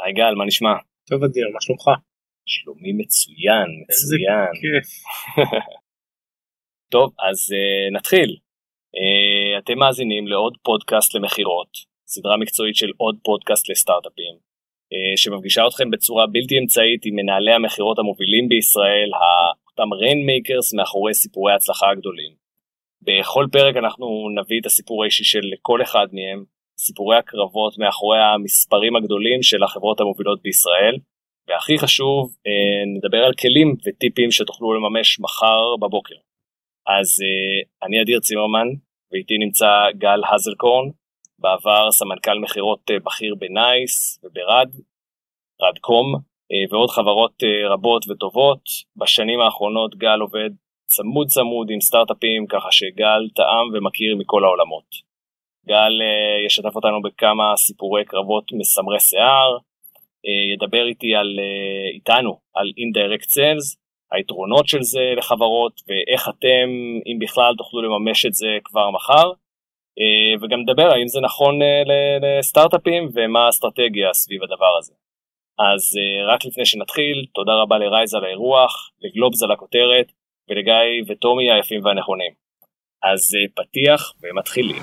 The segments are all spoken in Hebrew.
היי גל, מה נשמע? טוב אדיר, מה שלומך? שלומי מצוין, מצוין. כיף. טוב, אז uh, נתחיל. Uh, אתם מאזינים לעוד פודקאסט למכירות, סדרה מקצועית של עוד פודקאסט לסטארט-אפים, uh, שמפגישה אתכם בצורה בלתי אמצעית עם מנהלי המכירות המובילים בישראל, אותם rainmakers מאחורי סיפורי ההצלחה הגדולים. בכל פרק אנחנו נביא את הסיפור האישי של כל אחד מהם, סיפורי הקרבות מאחורי המספרים הגדולים של החברות המובילות בישראל, והכי חשוב, אה, נדבר על כלים וטיפים שתוכלו לממש מחר בבוקר. אז אה, אני אדיר צימרמן, ואיתי נמצא גל הזלקורן, בעבר סמנכ"ל מכירות אה, בכיר בנייס וברד, רדקום, ועוד חברות רבות וטובות. בשנים האחרונות גל עובד צמוד צמוד עם סטארט-אפים, ככה שגל טעם ומכיר מכל העולמות. גל ישתף אותנו בכמה סיפורי קרבות מסמרי שיער, אה, ידבר איתי על, אה, איתנו על אינדירקט סיילס, היתרונות של זה לחברות ואיך אתם, אם בכלל, תוכלו לממש את זה כבר מחר, אה, וגם נדבר האם זה נכון לסטארט-אפים ומה האסטרטגיה סביב הדבר הזה. אז רק לפני שנתחיל, תודה רבה לרייז על האירוח, לגלובס על הכותרת, ולגיא וטומי היפים והנכונים. אז פתיח ומתחילים.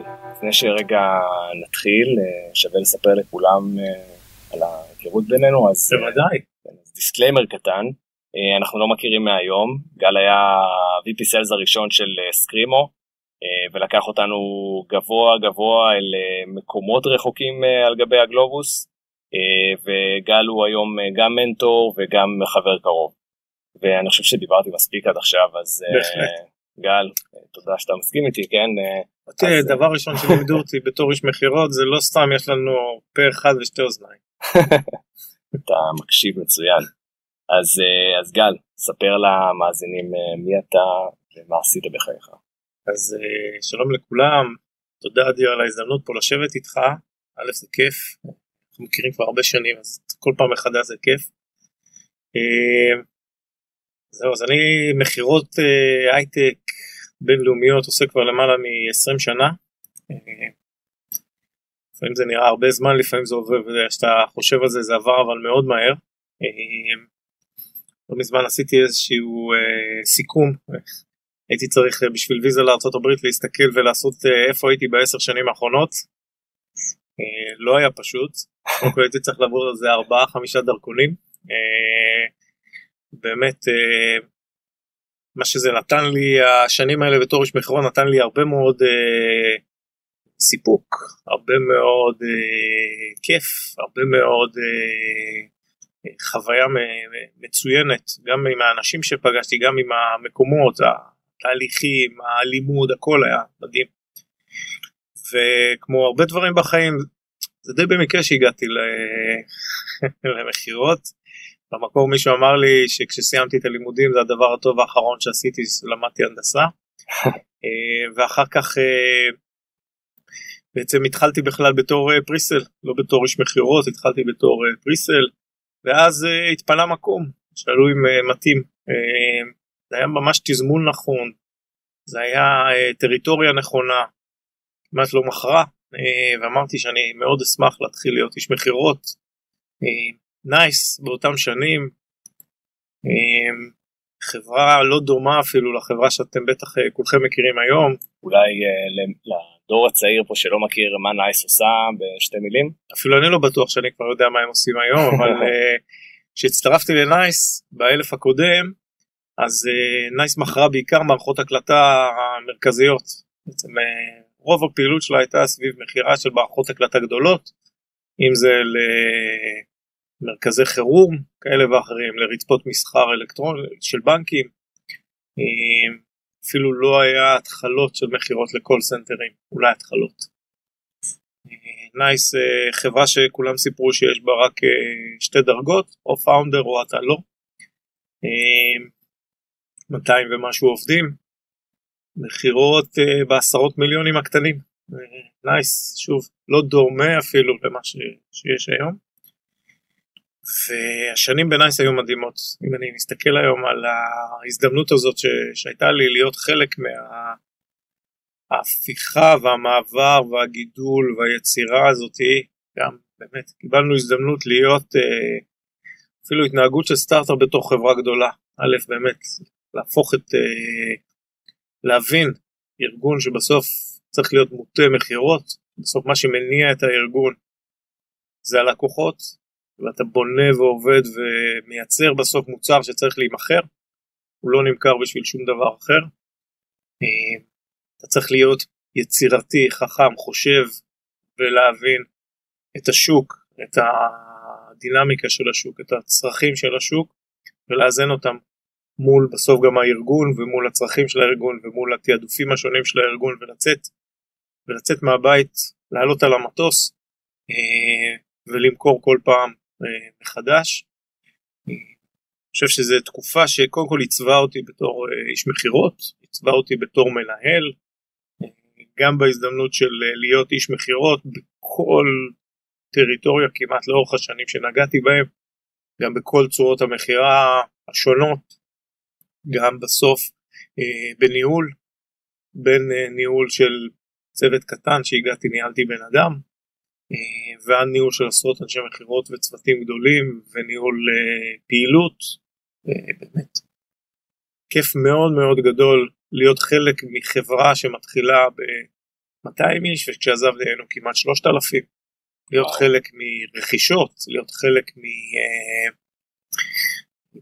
אה, גל, לפני שרגע נתחיל, אה, שווה לספר לכולם אה, על ההיכרות בינינו, אז... בוודאי. disclaimer קטן, אה, אנחנו לא מכירים מהיום, גל היה VP Sales הראשון של אה, סקרימו, אה, ולקח אותנו גבוה גבוה אל מקומות רחוקים על גבי הגלובוס, וגל הוא היום גם מנטור וגם חבר קרוב. ואני חושב שדיברתי מספיק עד עכשיו, אז גל, תודה שאתה מסכים איתי, כן? תראה, דבר ראשון שלימדו אותי בתור איש מכירות, זה לא סתם יש לנו פה אחד ושתי אוזניים. אתה מקשיב מצוין. אז, אה, אז גל, ספר למאזינים אה, מי אתה ומה עשית בחייך. אז אה, שלום לכולם, תודה אדיר על ההזדמנות פה לשבת איתך, א' זה כיף, אנחנו מכירים כבר הרבה שנים אז כל פעם מחדש זה כיף. זהו, אז אני מכירות הייטק בינלאומיות עושה כבר למעלה מ-20 שנה. לפעמים זה נראה הרבה זמן, לפעמים זה עובר, וכשאתה חושב על זה זה עבר אבל מאוד מהר. אה, לא מזמן עשיתי איזשהו אה, סיכום, הייתי צריך אה, בשביל ויזה לארה"ב להסתכל ולעשות איפה הייתי בעשר שנים האחרונות. לא היה פשוט, קודם כל הייתי צריך לעבור איזה ארבעה חמישה דרכונים. באמת מה שזה נתן לי השנים האלה בתור איש מכירון נתן לי הרבה מאוד סיפוק, הרבה מאוד אה, כיף, הרבה מאוד אה, חוויה מצוינת, גם עם האנשים שפגשתי, גם עם המקומות, התהליכים, הלימוד, הכל היה מדהים. וכמו הרבה דברים בחיים, זה די במקרה שהגעתי למכירות. במקור מישהו אמר לי שכשסיימתי את הלימודים זה הדבר הטוב האחרון שעשיתי, למדתי הנדסה. אה, ואחר כך אה, בעצם התחלתי בכלל בתור אה, פריסל, לא בתור איש מכירות, התחלתי בתור פריסל, ואז התפנה מקום, שאלו אם מתאים. זה היה ממש תזמון נכון, זה היה טריטוריה נכונה, כמעט לא מכרה, ואמרתי שאני מאוד אשמח להתחיל להיות איש מכירות. נייס באותם שנים, uh, חברה לא דומה אפילו לחברה שאתם בטח uh, כולכם מכירים היום. אולי uh, הדור הצעיר פה שלא מכיר מה נייס עושה בשתי מילים? אפילו אני לא בטוח שאני כבר יודע מה הם עושים היום, אבל אה, כשהצטרפתי לנייס באלף הקודם, אז נייס מכרה בעיקר מערכות הקלטה המרכזיות. בעצם רוב הפעילות שלה הייתה סביב מכירה של מערכות הקלטה גדולות, אם זה למרכזי חירום כאלה ואחרים, לרצפות מסחר אלקטרוני של בנקים. אפילו לא היה התחלות של מכירות ל call center ים, אולי התחלות. נייס אה, חברה שכולם סיפרו שיש בה רק אה, שתי דרגות, או founder או אתה לא. 200 ומשהו עובדים, מכירות בעשרות מיליונים הקטנים. נייס, שוב, לא דומה אפילו למה שיש היום. והשנים בנייס היו מדהימות. אם אני מסתכל היום על ההזדמנות הזאת ש, שהייתה לי להיות חלק מההפיכה והמעבר והגידול והיצירה הזאתי, גם באמת קיבלנו הזדמנות להיות אה, אפילו התנהגות של סטארט-אפ בתוך חברה גדולה. א', באמת, להפוך את, אה, להבין ארגון שבסוף צריך להיות מוטה מכירות, בסוף מה שמניע את הארגון זה הלקוחות, ואתה בונה ועובד ומייצר בסוף מוצר שצריך להימכר, הוא לא נמכר בשביל שום דבר אחר. אה, אתה צריך להיות יצירתי, חכם, חושב ולהבין את השוק, את הדינמיקה של השוק, את הצרכים של השוק ולאזן אותם מול בסוף גם הארגון ומול הצרכים של הארגון ומול התעדופים השונים של הארגון ולצאת ולצאת מהבית, לעלות על המטוס אה, ולמכור כל פעם מחדש. אני חושב שזו תקופה שקודם כל עיצבה אותי בתור אה, איש מכירות, עיצבה אותי בתור מנהל, גם בהזדמנות של להיות איש מכירות בכל טריטוריה כמעט לאורך השנים שנגעתי בהם, גם בכל צורות המכירה השונות, גם בסוף אה, בניהול, בין אה, ניהול של צוות קטן שהגעתי ניהלתי בן אדם, אה, ועד ניהול של עשרות אנשי מכירות וצוותים גדולים וניהול אה, פעילות, אה, באמת כיף מאוד מאוד גדול להיות חלק מחברה שמתחילה ב-200 איש וכשעזבתי היינו כמעט 3,000, להיות חלק מרכישות, להיות חלק מ...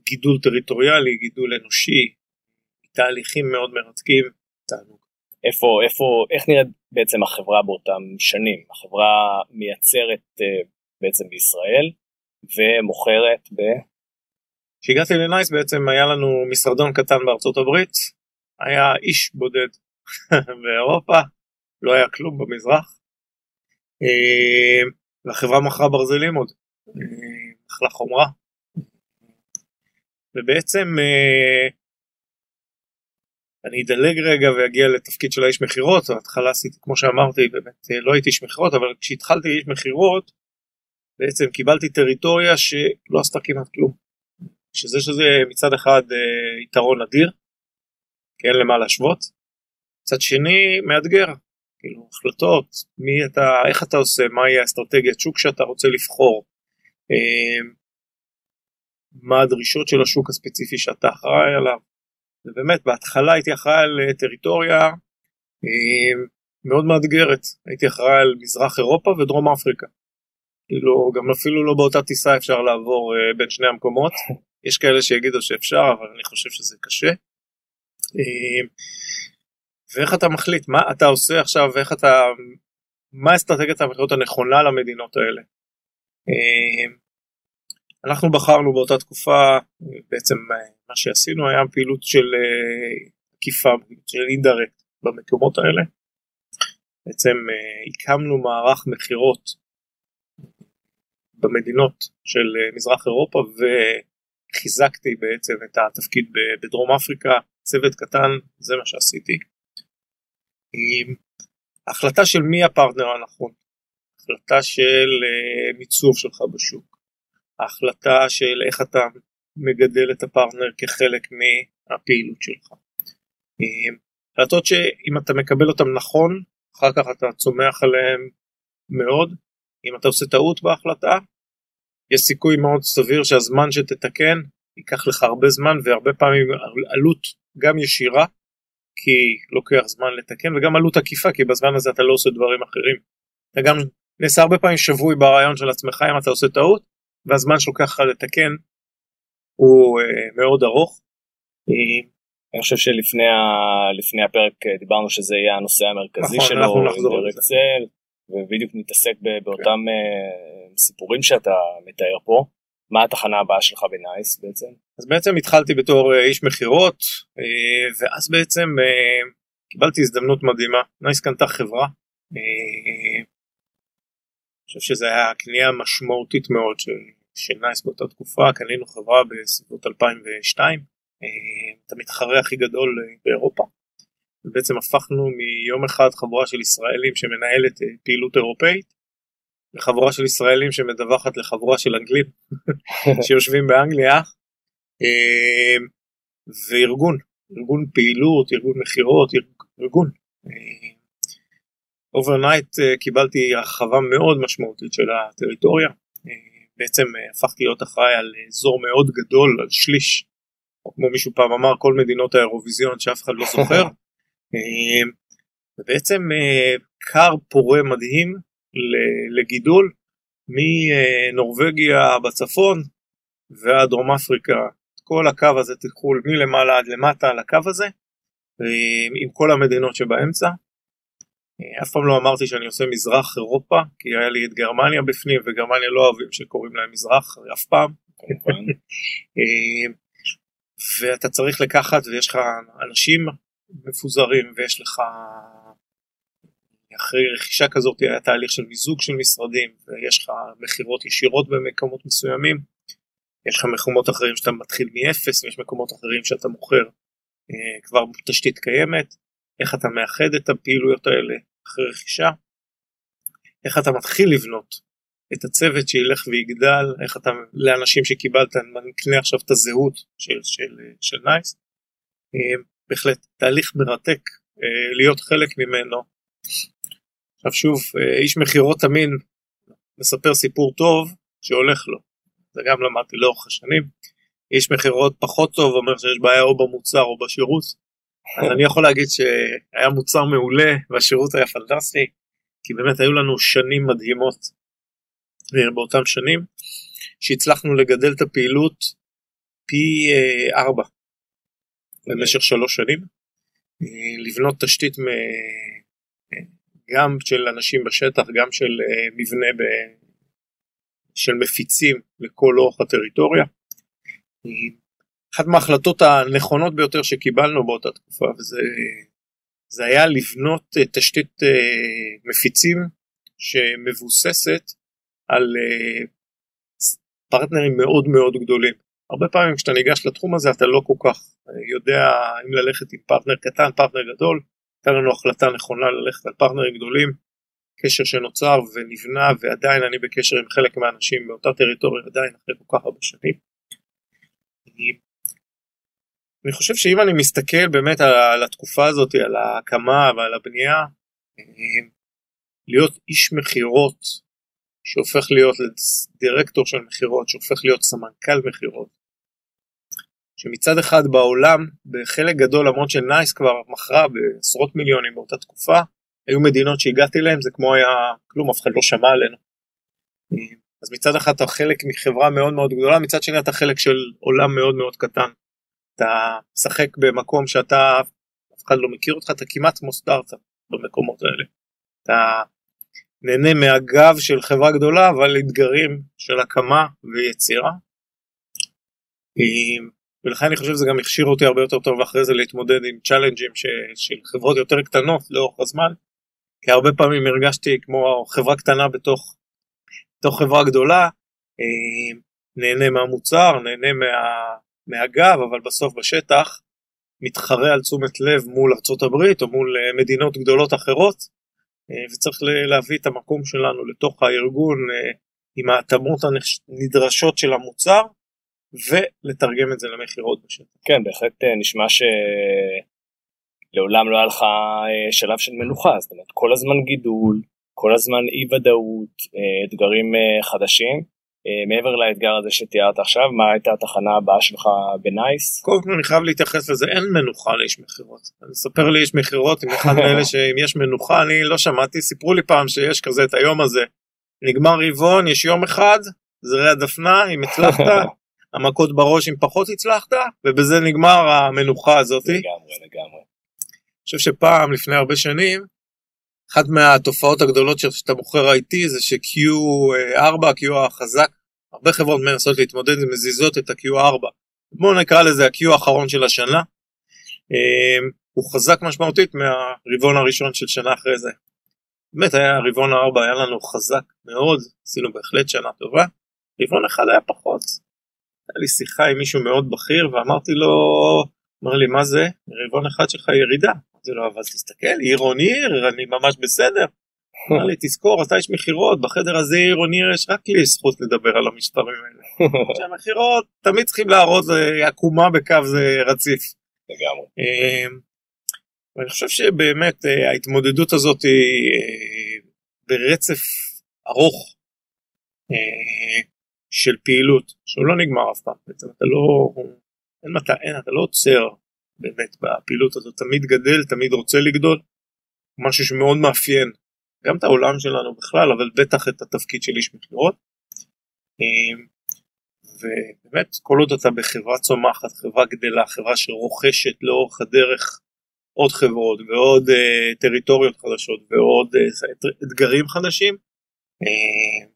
גידול טריטוריאלי, גידול אנושי, תהליכים מאוד מרתקים, תענוג. איפה, איפה, איך נראית בעצם החברה באותם שנים? החברה מייצרת uh, בעצם בישראל ומוכרת ב... כשהגעתי לנייס בעצם היה לנו משרדון קטן בארצות הברית, היה איש בודד באירופה, לא היה כלום במזרח, uh, והחברה מכרה ברזלים עוד, מכרה uh, חומרה, ובעצם אני אדלג רגע ואגיע לתפקיד של האיש מכירות, בהתחלה עשיתי כמו שאמרתי באמת אה, לא הייתי איש מכירות אבל כשהתחלתי איש מכירות בעצם קיבלתי טריטוריה שלא עשתה כמעט כלום. שזה שזה מצד אחד אה, יתרון אדיר, כי אין למה להשוות, מצד שני מאתגר, כאילו החלטות, מי אתה, איך אתה עושה, מהי האסטרטגיית שוק שאתה רוצה לבחור, אה, מה הדרישות של השוק הספציפי שאתה אחראי עליו, ובאמת בהתחלה הייתי אחראי על אה, טריטוריה אה, מאוד מאתגרת, הייתי אחראי על מזרח אירופה ודרום אפריקה. כאילו גם אפילו לא באותה טיסה אפשר לעבור אה, בין שני המקומות, יש כאלה שיגידו שאפשר אבל אני חושב שזה קשה. ואיך אתה מחליט מה אתה עושה עכשיו ואיך אתה מה אסטרטגיית המכירות הנכונה למדינות האלה. אנחנו בחרנו באותה תקופה בעצם מה שעשינו היה פעילות של אה, עקיפה, של אינדרקט במקומות האלה. בעצם אה, הקמנו מערך מכירות במדינות של אה, מזרח אירופה וחיזקתי בעצם את התפקיד בדרום אפריקה, צוות קטן, זה מה שעשיתי. החלטה של מי הפרטנר הנכון, החלטה של מיצוב שלך בשוק, ההחלטה של איך אתה מגדל את הפרטנר כחלק מהפעילות שלך. החלטות שאם אתה מקבל אותן נכון, אחר כך אתה צומח עליהן מאוד. אם אתה עושה טעות בהחלטה, יש סיכוי מאוד סביר שהזמן שתתקן ייקח לך הרבה זמן והרבה פעמים עלות גם ישירה, כי לוקח זמן לתקן, וגם עלות עקיפה, כי בזמן הזה אתה לא עושה דברים אחרים. אתה גם נעשה הרבה פעמים שבוי ברעיון של עצמך אם אתה עושה טעות, והזמן שלוקח לך לתקן הוא uh, מאוד ארוך. אני חושב שלפני הפרק אה, דיברנו שזה יהיה הנושא המרכזי נכון, שלו, אנחנו נחזור לזה. ובדיוק נתעסק באותם כן. סיפורים שאתה מתאר פה. מה התחנה הבאה שלך בנייס בעצם? אז בעצם התחלתי בתור איש מכירות, ואז בעצם קיבלתי הזדמנות מדהימה. נייס קנתה חברה, חושב שזו הייתה קנייה משמעותית מאוד של, של נייס באותה תקופה, קנינו חברה בסביבות 2002, אה, את המתחרה הכי גדול אה, באירופה. ובעצם הפכנו מיום אחד חבורה של ישראלים שמנהלת אה, פעילות אירופאית, לחבורה של ישראלים שמדווחת לחבורה של אנגלים שיושבים באנגליה, וארגון, ארגון פעילות, ארגון מכירות, ארגון. overnight uh, קיבלתי הרחבה מאוד משמעותית של הטריטוריה, uh, בעצם uh, הפכתי להיות אחראי על אזור מאוד גדול, על שליש, או כמו מישהו פעם אמר, כל מדינות האירוויזיון שאף אחד לא זוכר, ובעצם כר פורה מדהים לגידול מנורווגיה בצפון ועד דרום אפריקה, כל הקו הזה תלכו מלמעלה עד למטה על הקו הזה, עם כל המדינות שבאמצע. אף פעם לא אמרתי שאני עושה מזרח אירופה, כי היה לי את גרמניה בפנים, וגרמניה לא אוהבים שקוראים להם מזרח אף פעם. אה, ואתה צריך לקחת, ויש לך אנשים מפוזרים, ויש לך, אחרי רכישה כזאת היה תהליך של מיזוג של משרדים, ויש לך מכירות ישירות במקומות מסוימים, יש לך מקומות אחרים שאתה מתחיל מאפס, ויש מקומות אחרים שאתה מוכר אה, כבר תשתית קיימת. איך אתה מאחד את הפעילויות האלה אחרי רכישה, איך אתה מתחיל לבנות את הצוות שילך ויגדל, איך אתה לאנשים שקיבלת, אני מקנה עכשיו את הזהות של, של, של נייס, אה, בהחלט תהליך מרתק אה, להיות חלק ממנו. עכשיו שוב, אה, איש מכירות תמיד מספר סיפור טוב שהולך לו, זה גם למדתי לאורך השנים. איש מכירות פחות טוב אומר שיש בעיה או במוצר או בשירות, אז אני יכול להגיד שהיה מוצר מעולה והשירות היה פנטסטי, כי באמת היו לנו שנים מדהימות אה, באותם שנים, שהצלחנו לגדל את הפעילות פי אה, ארבע במשך שלוש שנים, אה, לבנות תשתית גם של אנשים בשטח, גם של מבנה ב... של מפיצים לכל אורך הטריטוריה. אחת מההחלטות הנכונות ביותר שקיבלנו באותה תקופה וזה זה היה לבנות אה, תשתית אה, מפיצים שמבוססת על אה, פרטנרים מאוד מאוד גדולים. הרבה פעמים כשאתה ניגש לתחום הזה אתה לא כל כך יודע אם ללכת עם פרטנר קטן, פרטנר גדול, הייתה לנו החלטה נכונה ללכת על partner־ים גדולים, קשר שנוצר ונבנה ועדיין אני בקשר עם חלק מהאנשים באותה טריטוריה עדיין אחרי כל כך הרבה שנים. אני חושב שאם אני מסתכל באמת על התקופה הזאת, על ההקמה ועל הבנייה, להיות איש מכירות שהופך להיות דירקטור של מכירות, שהופך להיות סמנכ"ל מכירות, שמצד אחד בעולם, בחלק גדול למרות שנייס כבר מכרה בעשרות מיליונים באותה תקופה, היו מדינות שהגעתי להן, זה כמו היה כלום, אף אחד לא שמע עלינו. אז מצד אחד אתה חלק מחברה מאוד מאוד גדולה, מצד שני אתה חלק של עולם מאוד מאוד קטן. אתה משחק במקום שאתה אף אחד לא מכיר אותך אתה כמעט סטארט-אפ במקומות האלה. אתה נהנה מהגב של חברה גדולה אבל אתגרים של הקמה ויצירה. ולכן אני חושב שזה גם הכשיר אותי הרבה יותר טוב אחרי זה להתמודד עם צ'אלנג'ים. של חברות יותר קטנות לאורך הזמן. כי הרבה פעמים הרגשתי כמו חברה קטנה בתוך, בתוך חברה גדולה, נהנה מהמוצר, נהנה מה, מהגב, אבל בסוף בשטח מתחרה על תשומת לב מול ארצות הברית או מול אה, מדינות גדולות אחרות, אה, וצריך להביא את המקום שלנו לתוך הארגון אה, עם ההתאמות הנדרשות של המוצר, ולתרגם את זה למכירות בשטח. כן, בהחלט נשמע שלעולם לא היה לך שלב של מנוחה, זאת אומרת כל הזמן גידול, כל הזמן אי ודאות, אתגרים חדשים. אה, מעבר לאתגר הזה שתיארת עכשיו, מה הייתה התחנה הבאה שלך בנייס? קודם כל אני חייב להתייחס לזה, אין מנוחה לאיש מכירות. אני אספר לי איש מכירות, עם אחד מאלה שאם יש מנוחה, אני לא שמעתי, סיפרו לי פעם שיש כזה את היום הזה. נגמר רבעון, יש יום אחד, זרי הדפנה, אם הצלחת, המכות בראש אם פחות הצלחת, ובזה נגמר המנוחה הזאת. לגמרי, לגמרי. אני חושב שפעם, לפני הרבה שנים, אחת מהתופעות הגדולות שאתה מוכר IT זה ש-Q4, Q החזק, הרבה חברות מנסות להתמודד עם מזיזות את ה-Q4. בואו נקרא לזה ה-Q האחרון של השנה. אמ, הוא חזק משמעותית מהרבעון הראשון של שנה אחרי זה. באמת היה רבעון הארבע היה לנו חזק מאוד, עשינו בהחלט שנה טובה, רבעון אחד היה פחות. היה לי שיחה עם מישהו מאוד בכיר ואמרתי לו, אמר לי מה זה? רבעון אחד שלך ירידה. אמרתי לו אבל תסתכל, עיר און עיר, אני ממש בסדר. אמר לי תזכור אתה יש מכירות בחדר הזה עיר און עיר יש רק לי זכות לדבר על המספרים האלה. שהמכירות תמיד צריכים להראות עקומה בקו זה רציף. לגמרי. אמ, ואני חושב שבאמת אה, ההתמודדות הזאת היא אה, ברצף ארוך אה, של פעילות שהוא לא נגמר אף פעם בעצם אתה לא אין מתי, אין, אתה לא עוצר באמת בפעילות הזאת. תמיד גדל תמיד רוצה לגדול. משהו שמאוד מאפיין גם את העולם שלנו בכלל אבל בטח את התפקיד של איש מכירות. ובאמת כל עוד אתה בחברה צומחת חברה גדלה חברה שרוכשת לאורך הדרך עוד חברות ועוד uh, טריטוריות חדשות ועוד uh, אתגרים חדשים uh,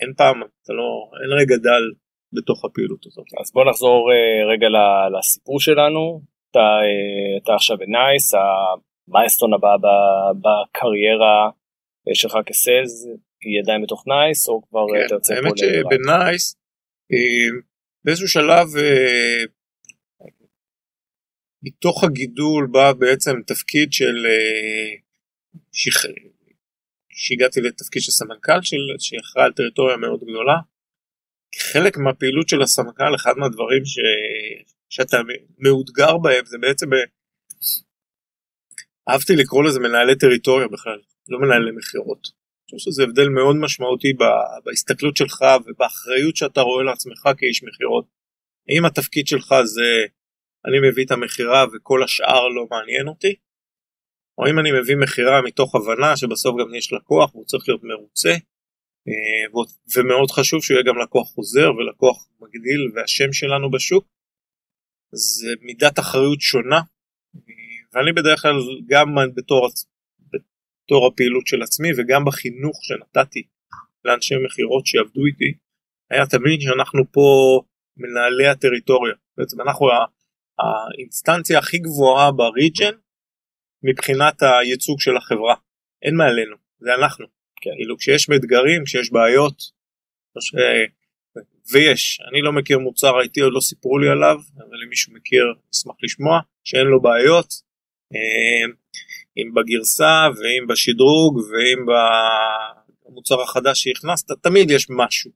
אין פעם אתה לא אין רגע דל בתוך הפעילות הזאת. אז בוא נחזור uh, רגע לסיפור שלנו אתה, אה, אתה עכשיו בנייס ה milestone הבא בקריירה שלך כ sales היא עדיין בתוך נייס או כבר כן, אתה יוצא פה האמת שבנייס באיזשהו שלב מתוך הגידול בא בעצם תפקיד של אה, שהגעתי לתפקיד של סמנכ"ל שאחראי על טריטוריה מאוד גדולה. חלק מהפעילות של הסמנכ"ל אחד מהדברים ש... שאתה מאותגר בהם זה בעצם אה, אהבתי לקרוא לזה מנהלי טריטוריה בכלל לא מנהלי מכירות. אני חושב שזה הבדל מאוד משמעותי בהסתכלות שלך ובאחריות שאתה רואה לעצמך כאיש מכירות. האם התפקיד שלך זה אני מביא את המכירה וכל השאר לא מעניין אותי, או אם אני מביא מכירה מתוך הבנה שבסוף גם יש לקוח והוא צריך להיות מרוצה, ומאוד חשוב שהוא יהיה גם לקוח חוזר ולקוח מגדיל והשם שלנו בשוק, זה מידת אחריות שונה, ואני בדרך כלל גם בתור, בתור הפעילות של עצמי וגם בחינוך שנתתי לאנשי מכירות שעבדו איתי, היה תמיד שאנחנו פה מנהלי הטריטוריה, בעצם אנחנו האינסטנציה הכי גבוהה בריג'ן מבחינת הייצוג של החברה. אין מעלינו, זה אנחנו. כן. כאילו כשיש אתגרים, כשיש בעיות, ש... ויש, אני לא מכיר מוצר IT, עוד לא סיפרו לי עליו, אבל אם מישהו מכיר, אשמח לשמוע, שאין לו בעיות, אה, אם בגרסה ואם בשדרוג ואם במוצר החדש שהכנסת, תמיד יש משהו.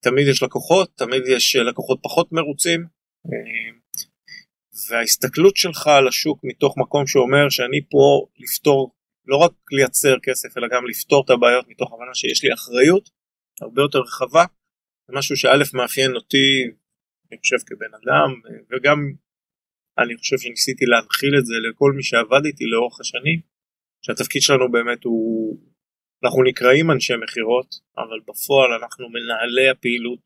תמיד יש לקוחות, תמיד יש לקוחות פחות מרוצים, אה, וההסתכלות שלך על השוק מתוך מקום שאומר שאני פה לפתור, לא רק לייצר כסף אלא גם לפתור את הבעיות מתוך הבנה שיש לי אחריות הרבה יותר רחבה, זה משהו שא' מאפיין אותי, אני חושב כבן אדם, וגם אני חושב שניסיתי להנחיל את זה לכל מי שעבד איתי לאורך השנים, שהתפקיד שלנו באמת הוא, אנחנו נקראים אנשי מכירות, אבל בפועל אנחנו מנהלי הפעילות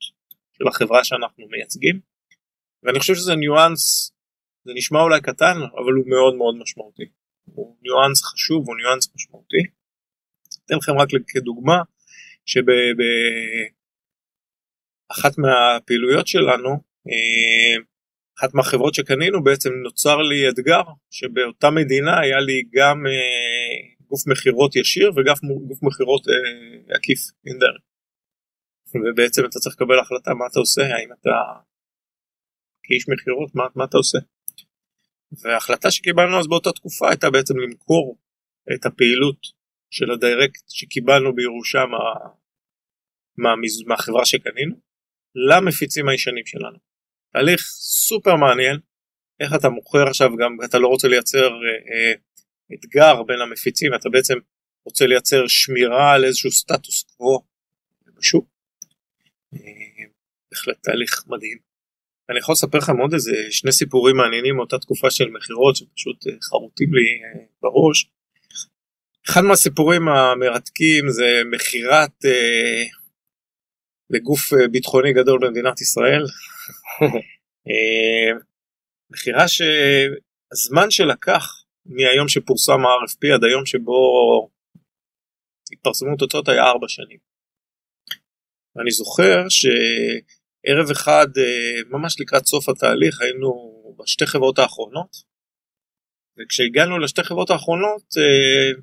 של החברה שאנחנו מייצגים, ואני חושב שזה ניואנס זה נשמע אולי קטן אבל הוא מאוד מאוד משמעותי. הוא ניואנס חשוב הוא ניואנס משמעותי. אתן לכם רק כדוגמה שבאחת מהפעילויות שלנו אה, אחת מהחברות שקנינו בעצם נוצר לי אתגר שבאותה מדינה היה לי גם אה, גוף מכירות ישיר וגם גוף מכירות אה, עקיף אינדר. ובעצם אתה צריך לקבל החלטה מה אתה עושה האם אתה כאיש מכירות מה, מה אתה עושה. וההחלטה שקיבלנו אז באותה תקופה הייתה בעצם למכור את הפעילות של הדירקט שקיבלנו בירושה מה, מה, מהחברה שקנינו למפיצים הישנים שלנו. תהליך סופר מעניין איך אתה מוכר עכשיו גם אתה לא רוצה לייצר אה, אה, אתגר בין המפיצים אתה בעצם רוצה לייצר שמירה על איזשהו סטטוס קוו בשוק. אה, בהחלט תהליך מדהים. אני יכול לספר לכם עוד איזה שני סיפורים מעניינים מאותה תקופה של מכירות שפשוט אה, חרוטים לי אה, בראש. אחד מהסיפורים המרתקים זה מכירת אה, לגוף אה, ביטחוני גדול במדינת ישראל. אה, מכירה שהזמן שלקח מהיום שפורסם ה-RFP עד היום שבו התפרסמו תוצאות היה ארבע שנים. ואני זוכר ש... ערב אחד אה, ממש לקראת סוף התהליך היינו בשתי חברות האחרונות וכשהגענו לשתי חברות האחרונות אה,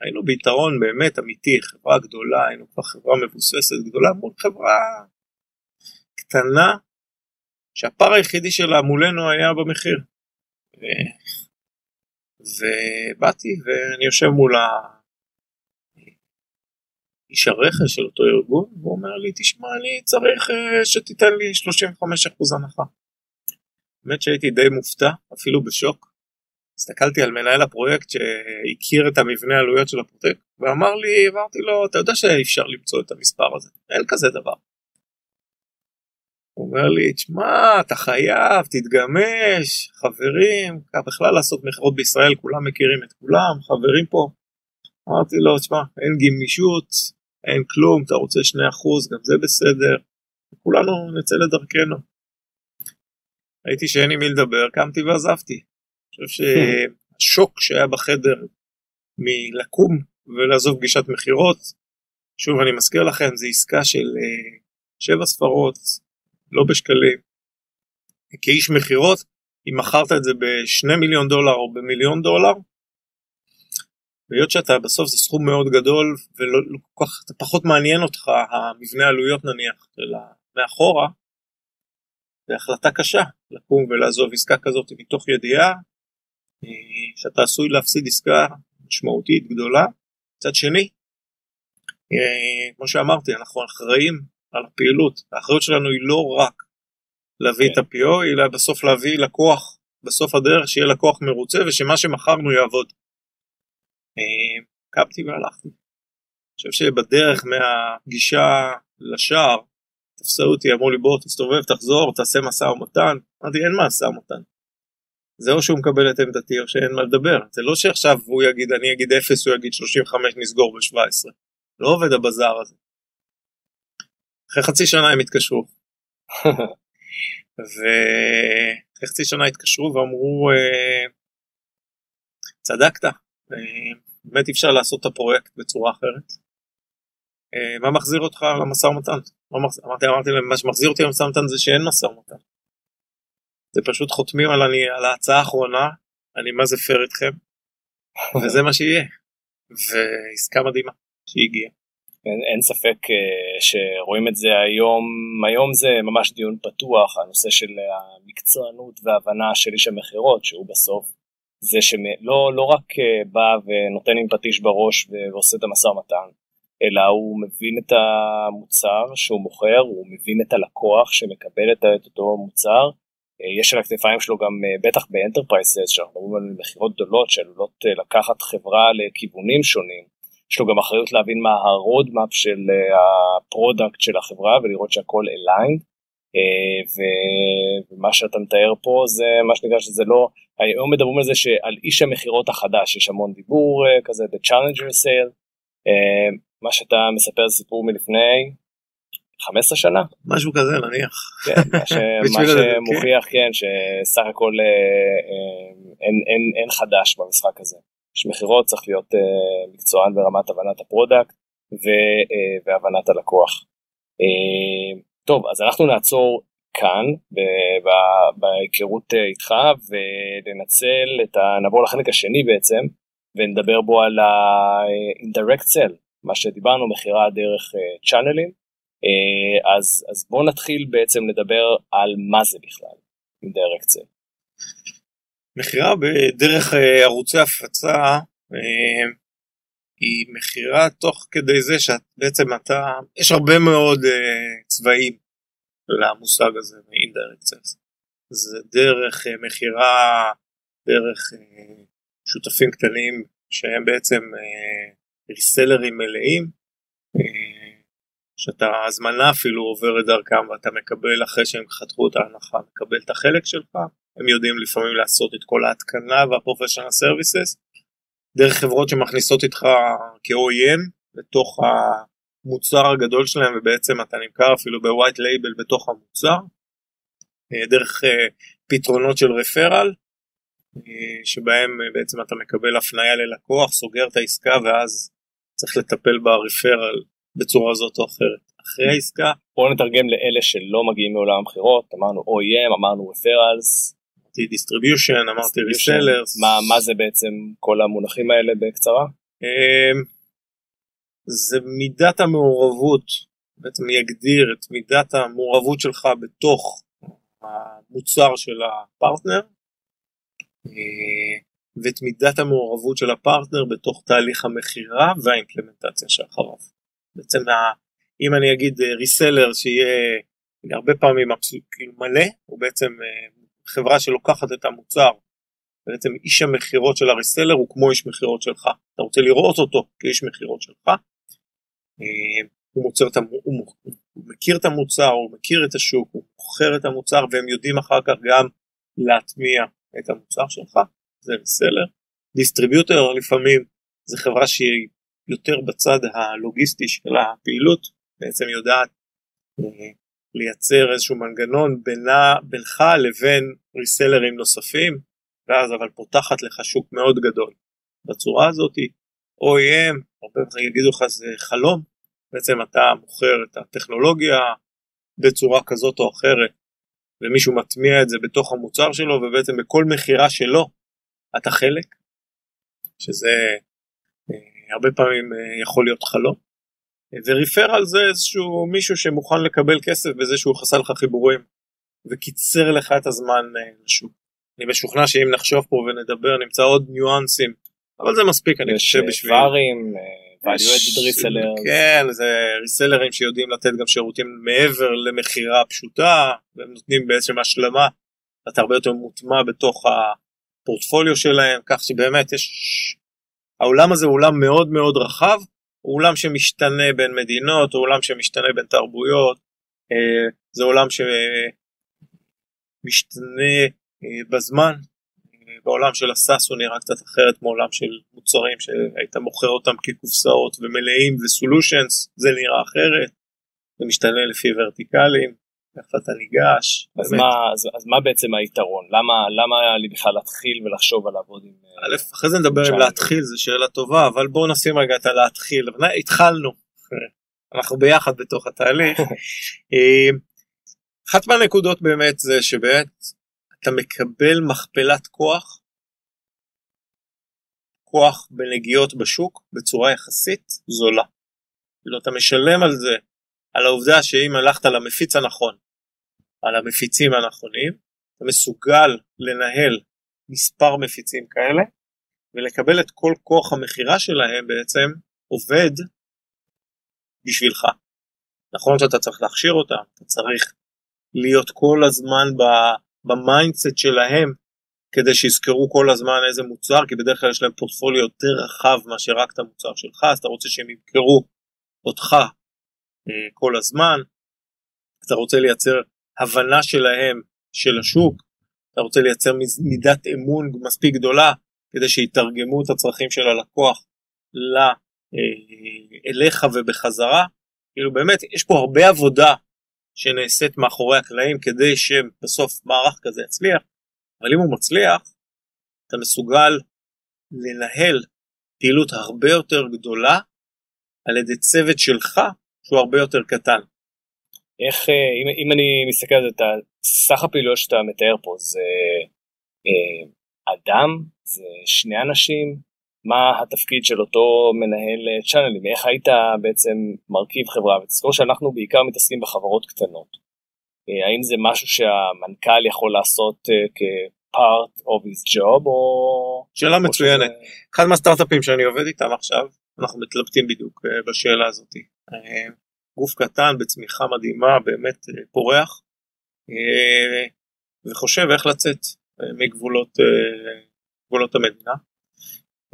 היינו ביתרון באמת אמיתי, חברה גדולה, היינו כבר חברה מבוססת גדולה מול חברה קטנה, שהפער היחידי שלה מולנו היה במחיר. ובאתי ואני יושב מול איש הרכש של אותו ארגון, והוא אומר לי, תשמע, אני צריך אה, שתיתן לי 35% הנחה. באמת שהייתי די מופתע, אפילו בשוק. הסתכלתי על מנהל הפרויקט שהכיר את המבנה העלויות של הפרויקט, ואמר לי, אמרתי לו, אתה יודע שאי אפשר למצוא את המספר הזה, אין כזה דבר. הוא אומר לי, תשמע, אתה חייב, תתגמש, חברים, בכלל לעשות מכירות בישראל, כולם מכירים את כולם, חברים פה. אמרתי לו, תשמע, אין גמישות, אין כלום, אתה רוצה 2%, גם זה בסדר, כולנו נצא לדרכנו. ראיתי שאין עם מי לדבר, קמתי ועזבתי. אני חושב שהשוק שהיה בחדר מלקום ולעזוב פגישת מכירות, שוב אני מזכיר לכם, זו עסקה של uh, שבע ספרות, לא בשקלים. כאיש מכירות, אם מכרת את זה בשני מיליון דולר או במיליון דולר, והיות שאתה בסוף זה סכום מאוד גדול ולא לא כל כך, פחות מעניין אותך המבנה עלויות נניח, אלא מאחורה, זה החלטה קשה לקום ולעזוב עסקה כזאת מתוך ידיעה אה, שאתה עשוי להפסיד עסקה משמעותית גדולה. מצד שני, אה, כמו שאמרתי, אנחנו אחראים על הפעילות, האחריות שלנו היא לא רק להביא כן. את ה-PO, אלא בסוף להביא לקוח בסוף הדרך, שיהיה לקוח מרוצה ושמה שמכרנו יעבוד. אה, קמתי והלכתי. אני חושב שבדרך מהפגישה לשער תפסו אותי, אמרו לי בוא תסתובב, תחזור, תעשה משא ומתן. אמרתי אין משא ומתן. זה או שהוא מקבל את עמדתי או שאין מה לדבר. זה לא שעכשיו הוא יגיד, אני אגיד 0, הוא יגיד 35, נסגור ב-17. לא עובד הבזאר הזה. אחרי חצי שנה הם התקשרו. ואחרי חצי שנה התקשרו ואמרו, אה, צדקת, באמת אי אפשר לעשות את הפרויקט בצורה אחרת. אה, מה מחזיר אותך למשא ומתן? אמרתי, אמרתי להם, מה שמחזיר אותי למשא ומתן זה שאין משא ומתן. זה פשוט חותמים על, אני, על ההצעה האחרונה, אני מה זה פייר איתכם, וזה מה שיהיה. ועסקה מדהימה שהגיעה. אין, אין ספק uh, שרואים את זה היום, היום זה ממש דיון פתוח, הנושא של המקצוענות וההבנה של איש המכירות, שהוא בסוף זה שלא לא רק uh, בא ונותן עם פטיש בראש ועושה את המשא ומתן, אלא הוא מבין את המוצר שהוא מוכר, הוא מבין את הלקוח שמקבל את אותו מוצר, אה, יש על הכתפיים שלו גם אה, בטח ב enterprises, שאנחנו מדברים על מכירות גדולות שעלולות אה, לקחת חברה לכיוונים שונים, יש לו גם אחריות להבין מה ה roadmap של ה product של החברה ולראות שהכל aligned. ומה שאתה מתאר פה זה מה שנקרא שזה לא, היום מדברים על זה שעל איש המכירות החדש יש המון דיבור כזה, The Challenger Sale, מה שאתה מספר זה סיפור מלפני 15 שנה. משהו כזה נניח. כן, מה, ש... מה שמוכיח כן שסך הכל אה, אה, אין, אין, אין חדש במשחק הזה. איש מכירות צריך להיות אה, מקצוען ברמת הבנת ה product ו, אה, והבנת הלקוח. אה, טוב אז אנחנו נעצור כאן בהיכרות אה, איתך וננצל את ה... נעבור לחלק השני בעצם ונדבר בו על ה-indirect sell מה שדיברנו מכירה דרך צ'אנלים, אה, uh, אז, אז בואו נתחיל בעצם לדבר על מה זה בכלל indirect sell. מכירה בדרך ערוצי הפצה היא מכירה תוך כדי זה שבעצם אתה, יש הרבה מאוד uh, צבעים למושג הזה מ-indirect sales. זה דרך uh, מכירה, דרך uh, שותפים קטנים שהם בעצם reseller־ים מלאים, אה, שאתה הזמנה אפילו עוברת דרכם ואתה מקבל אחרי שהם חתכו את ההנחה, מקבל את החלק שלך, הם יודעים לפעמים לעשות את כל ההתקנה וה professional services, דרך חברות שמכניסות איתך כ-OEM לתוך המוצר הגדול שלהם ובעצם אתה נמכר אפילו ב white label בתוך המוצר, אה, דרך אה, פתרונות של רפרל, שבהם בעצם אתה מקבל הפנייה ללקוח, סוגר את העסקה ואז צריך לטפל ברפרל בצורה זאת או אחרת. אחרי העסקה... בואו נתרגם לאלה שלא מגיעים מעולם המכירות, אמרנו OEM, אמרנו רפרלס. אמרתי distribution, אמרתי. מה, מה זה בעצם כל המונחים האלה בקצרה? זה מידת המעורבות, בעצם יגדיר את מידת המעורבות שלך בתוך המוצר של הפרטנר אה, ואת מידת המעורבות של הפרטנר בתוך תהליך המכירה והאימפלמנטציה שאחריו. בעצם אם אני אגיד ריסלר אה, שיהיה הרבה פעמים כאילו מלא, הוא בעצם אה, חברה שלוקחת את המוצר, בעצם איש המכירות של הריסלר הוא כמו איש מכירות שלך, אתה רוצה לראות אותו כאיש מכירות שלך, הוא, מוצר, הוא, הוא מכיר את המוצר, הוא מכיר את השוק, הוא מוכר את המוצר והם יודעים אחר כך גם להטמיע את המוצר שלך, זה reseller. distributor לפעמים זה חברה שהיא יותר בצד הלוגיסטי של הפעילות, בעצם יודעת אה, לייצר איזשהו מנגנון בינה, בינך לבין reseller־ים נוספים, ואז אבל פותחת לך שוק מאוד גדול. בצורה הזאת OEM, הרבה פעמים יגידו לך זה חלום, בעצם אתה מוכר את הטכנולוגיה בצורה כזאת או אחרת, ומישהו מטמיע את זה בתוך המוצר שלו, ובעצם בכל מכירה שלו אתה חלק, שזה אה, הרבה פעמים אה, יכול להיות חלום. וריפרל זה איזשהו מישהו שמוכן לקבל כסף בזה שהוא חסה לך חיבורים וקיצר לך את הזמן אה, לשוק. אני משוכנע שאם נחשוב פה ונדבר נמצא עוד ניואנסים, אבל זה מספיק אני חושב בשביל... ברים, valuated ריסלר. כן, זה ריסלרים שיודעים לתת גם שירותים מעבר למכירה פשוטה, והם נותנים בעצם השלמה, אתה הרבה יותר מוטמע בתוך הפורטפוליו שלהם, כך שבאמת יש... העולם הזה הוא עולם מאוד מאוד רחב, הוא עולם שמשתנה בין מדינות, הוא עולם שמשתנה בין תרבויות, אה, זה עולם שמשתנה אה, בזמן, בעולם של הסאס הוא נראה קצת אחרת מעולם של מוצרים שהיית מוכר אותם כקופסאות ומלאים וסולושנס, זה נראה אחרת, זה משתנה לפי ורטיקלים, איך אתה ניגש. אז מה, אז, אז מה בעצם היתרון? למה, למה לי בכלל להתחיל ולחשוב על לעבוד עם... א', אחרי זה נדבר אם להתחיל, זו שאלה טובה, אבל בואו נשים רגע את הלהתחיל. התחלנו, אנחנו ביחד בתוך התהליך. אה, אחת מהנקודות באמת זה שבאמת אתה מקבל מכפלת כוח, כוח בנגיעות בשוק בצורה יחסית זולה. כאילו אתה משלם על זה, על העובדה שאם הלכת למפיץ הנכון, על המפיצים הנכונים, אתה מסוגל לנהל מספר מפיצים כאלה ולקבל את כל כוח המכירה שלהם בעצם עובד בשבילך. נכון שאתה צריך להכשיר אותם, אתה צריך להיות כל הזמן ב mindset שלהם כדי שיזכרו כל הזמן איזה מוצר, כי בדרך כלל יש להם פורטפוליו יותר רחב מאשר רק את המוצר שלך, אז אתה רוצה שהם ימכרו אותך אה, כל הזמן, אתה רוצה לייצר הבנה שלהם של השוק, אתה רוצה לייצר מידת אמון מספיק גדולה כדי שיתרגמו את הצרכים של הלקוח ל, אה, אליך ובחזרה, כאילו באמת יש פה הרבה עבודה שנעשית מאחורי הקלעים כדי שבסוף מערך כזה יצליח, אבל אם הוא מצליח, אתה מסוגל לנהל פעילות הרבה יותר גדולה על ידי צוות שלך שהוא הרבה יותר קטן. איך, אה, אם, אם אני מסתכל על זה, את סך הפעילויות שאתה מתאר פה, זה אה, אדם, זה שני אנשים, מה התפקיד של אותו מנהל צ'אנלים, איך היית בעצם מרכיב חברה, ותזכור שאנחנו בעיקר מתעסקים בחברות קטנות. אה, האם זה משהו שהמנכ"ל יכול לעשות אה, כ-part of his job או... שאלה או מצוינת. ש... אחד מהסטארט-אפים שאני עובד איתם עכשיו, אנחנו מתלבטים בדיוק אה, בשאלה הזאת. גוף קטן בצמיחה מדהימה, באמת פורח, וחושב איך לצאת מגבולות המדינה.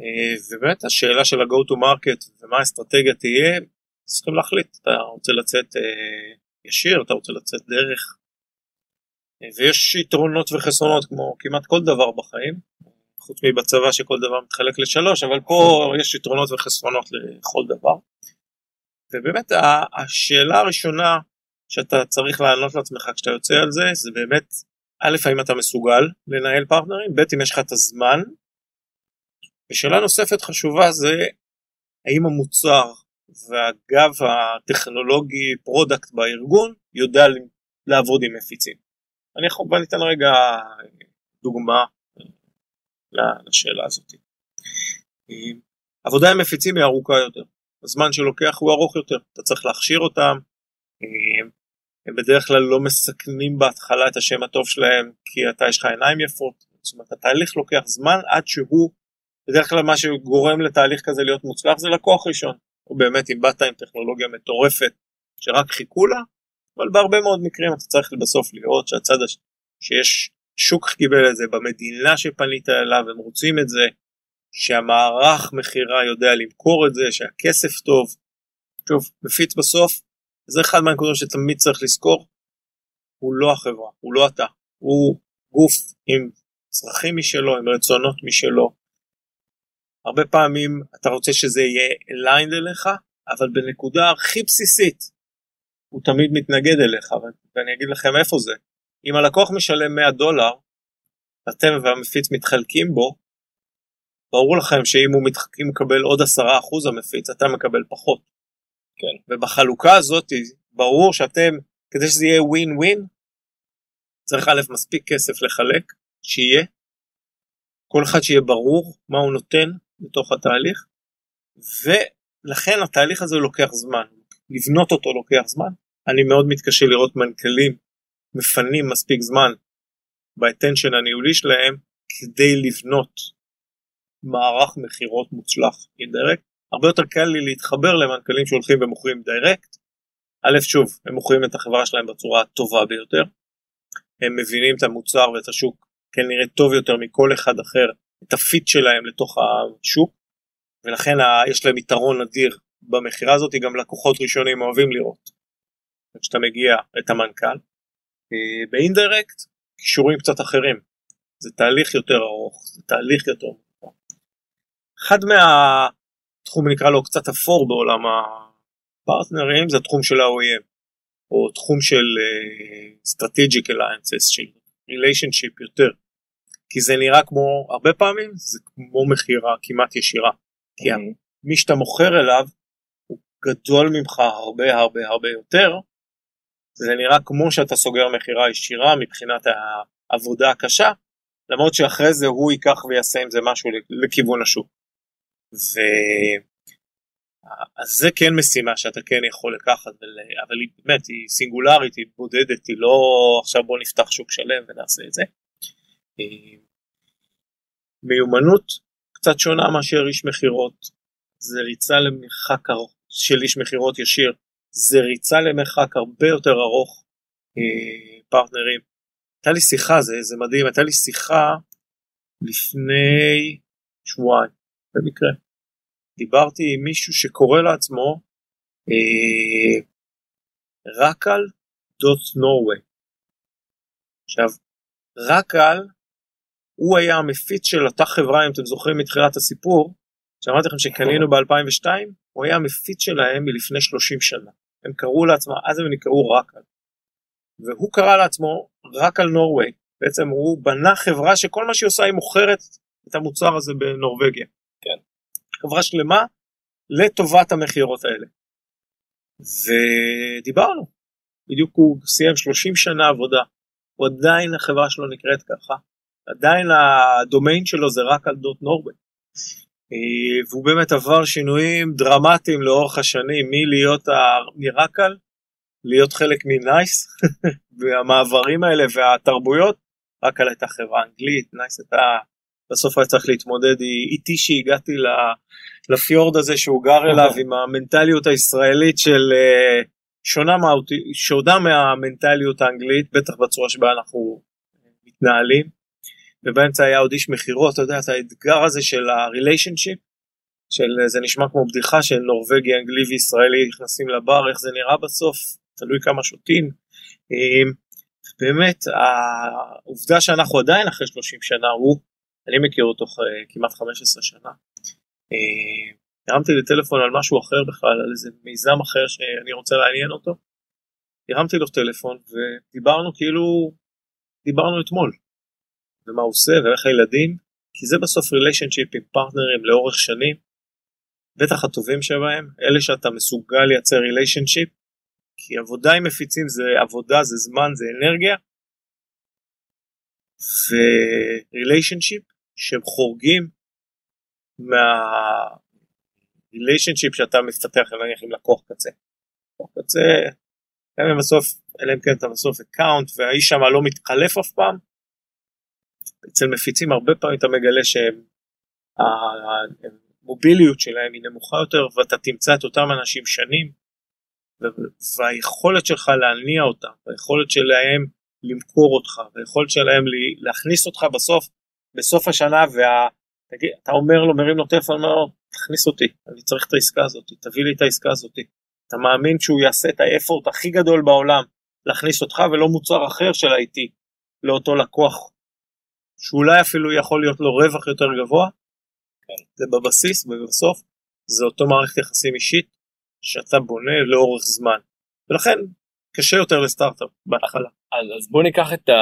אה, ובאמת השאלה של ה-go to market ומה האסטרטגיה תהיה, צריכים להחליט, אתה רוצה לצאת אה, ישיר, אתה רוצה לצאת דרך, אה, ויש יתרונות וחסרונות כמו כמעט כל דבר בחיים, חוץ מבצבא שכל דבר מתחלק לשלוש, אבל פה יש יתרונות וחסרונות לכל דבר. ובאמת השאלה הראשונה שאתה צריך לענות לעצמך כשאתה יוצא על זה, זה באמת, א', האם אתה מסוגל לנהל partner־ים, ב', אם יש לך את הזמן ושאלה נוספת חשובה זה האם המוצר והגב הטכנולוגי product בארגון יודע לעבוד עם מפיצים. אני יכול, בוא ניתן רגע דוגמה לשאלה הזאת. עבודה עם מפיצים היא ארוכה יותר. הזמן שלוקח הוא ארוך יותר, אתה צריך להכשיר אותם, הם בדרך כלל לא מסכנים בהתחלה את השם הטוב שלהם כי אתה יש לך עיניים יפות, זאת אומרת התהליך לוקח זמן עד שהוא, בדרך כלל מה שגורם לתהליך כזה להיות מוצלח זה לקוח ראשון, או באמת אם באת עם טכנולוגיה מטורפת שרק חיכו לה, אבל בהרבה מאוד מקרים אתה צריך בסוף לראות שהצד הש... שיש שוק קיבל את זה במדינה שפנית אליו הם רוצים את זה שהמערך מכירה יודע למכור את זה שהכסף טוב. שוב מפיץ בסוף זה אחד מהנקודות שתמיד צריך לזכור הוא לא החברה הוא לא אתה. הוא גוף עם צרכים משלו עם רצונות משלו הרבה פעמים אתה רוצה שזה יהיה אליינד אליך אבל בנקודה הכי בסיסית הוא תמיד מתנגד אליך ואני אגיד לכם איפה זה אם הלקוח משלם 100 דולר אתם והמפיץ מתחלקים בו ברור לכם שאם הוא מתח... מקבל עוד 10% המפיץ אתה מקבל פחות. כן. ובחלוקה הזאת ברור שאתם כדי שזה יהיה ווין ווין צריך א' מספיק כסף לחלק שיהיה כל אחד שיהיה ברור מה הוא נותן בתוך התהליך ולכן התהליך הזה לוקח זמן לבנות אותו לוקח זמן אני מאוד מתקשה לראות מנכ"לים מפנים מספיק זמן ב attention הניהולי שלהם כדי לבנות מערך מכירות מוצלח indirect. הרבה יותר קל לי להתחבר למנכ"לים שהולכים ומוכרים direct. א', שוב, הם מוכרים את החברה שלהם בצורה הטובה ביותר. הם מבינים את המוצר ואת השוק כנראה טוב יותר מכל אחד אחר, את הפיט שלהם לתוך השוק, ולכן יש להם יתרון אדיר במכירה הזאת, גם לקוחות ראשונים אוהבים לראות. כשאתה מגיע את המנכ"ל. אה, באינדירקט, קישורים קצת אחרים. זה תהליך יותר ארוך, זה תהליך יותר אחד מהתחום נקרא לו קצת אפור בעולם הפרטנרים זה התחום של ה-OEM או תחום של uh, strategic alliances של relationship יותר כי זה נראה כמו הרבה פעמים זה כמו מכירה כמעט ישירה כי mm-hmm. מי שאתה מוכר אליו הוא גדול ממך הרבה הרבה הרבה יותר זה נראה כמו שאתה סוגר מכירה ישירה מבחינת העבודה הקשה למרות שאחרי זה הוא ייקח ויעשה עם זה משהו לכיוון השוק. ו... אז זה כן משימה שאתה כן יכול לקחת, אבל היא באמת, היא סינגולרית, היא בודדת, היא לא עכשיו בוא נפתח שוק שלם ונעשה את זה. מיומנות קצת שונה מאשר איש מכירות, זה ריצה למרחק של איש מכירות ישיר, זה ריצה למרחק הרבה יותר ארוך אה, פרטנרים. הייתה לי שיחה, זה, זה מדהים, הייתה לי שיחה לפני שבועיים במקרה. דיברתי עם מישהו שקורא לעצמו אה, רקל דוט נורווי. עכשיו, רקל הוא היה המפיץ של אותה חברה, אם אתם זוכרים מתחילת הסיפור, שאמרתי לכם שקנינו ב-2002, הוא היה המפיץ שלהם מלפני 30 שנה. הם קראו לעצמם, אז הם נקראו רקל. והוא קרא לעצמו רקל נורווי. בעצם הוא בנה חברה שכל מה שהיא עושה היא מוכרת את המוצר הזה בנורבגיה. כן. חברה שלמה לטובת המכירות האלה. ודיברנו, בדיוק הוא סיים 30 שנה עבודה, הוא עדיין החברה שלו נקראת ככה, עדיין הדומיין שלו זה רק על דוט נורבן. אה, והוא באמת עבר שינויים דרמטיים לאורך השנים מלהיות מרקל להיות חלק מנייס והמעברים האלה והתרבויות רק על הייתה חברה אנגלית נייס הייתה בסוף היה צריך להתמודד איתי שהגעתי לפיורד הזה שהוא גר אוקיי. אליו עם המנטליות הישראלית של אה, שונה, שונה מהמנטליות האנגלית בטח בצורה שבה אנחנו מתנהלים ובאמצע היה עוד איש מכירות אתה יודע את האתגר הזה של הריליישנשיפ של זה נשמע כמו בדיחה של נורבגי אנגלי וישראלי נכנסים לבר איך זה נראה בסוף תלוי כמה שותים אה, באמת העובדה שאנחנו עדיין אחרי 30 שנה הוא אני מכיר אותו כמעט 15 שנה. אה, הרמתי לי טלפון על משהו אחר בכלל, על איזה מיזם אחר שאני רוצה לעניין אותו. הרמתי לו טלפון ודיברנו כאילו, דיברנו אתמול. ומה הוא עושה ואיך הילדים, כי זה בסוף ריליישנשיפ עם פרטנרים לאורך שנים. בטח הטובים שבהם, אלה שאתה מסוגל לייצר relationship, כי עבודה עם מפיצים זה עבודה, זה זמן, זה אנרגיה. ו relationship שהם חורגים מה... ה relationship שאתה מפתח נניח עם לקוח קצה. לקוח קצה, גם אם בסוף, אלא אם כן אתה בסוף account והאיש שם לא מתחלף אף פעם, אצל מפיצים הרבה פעמים אתה מגלה שהמוביליות שלהם היא נמוכה יותר ואתה תמצא את אותם אנשים שנים והיכולת שלך להניע אותם, והיכולת שלהם למכור אותך, והיכולת שלהם להכניס אותך בסוף, בסוף השנה, ואתה אומר לו, מרים לו טלפון, אומר לו, תכניס אותי, אני צריך את העסקה הזאת, תביא לי את העסקה הזאת. אתה מאמין שהוא יעשה את האפורט הכי גדול בעולם להכניס אותך ולא מוצר אחר של IT לאותו לקוח, שאולי אפילו יכול להיות לו רווח יותר גבוה, כן. זה בבסיס ובסוף זה אותו מערכת יחסים אישית שאתה בונה לאורך זמן. ולכן קשה יותר לסטארט-אפ בהתחלה. אז, אז בוא ניקח ה...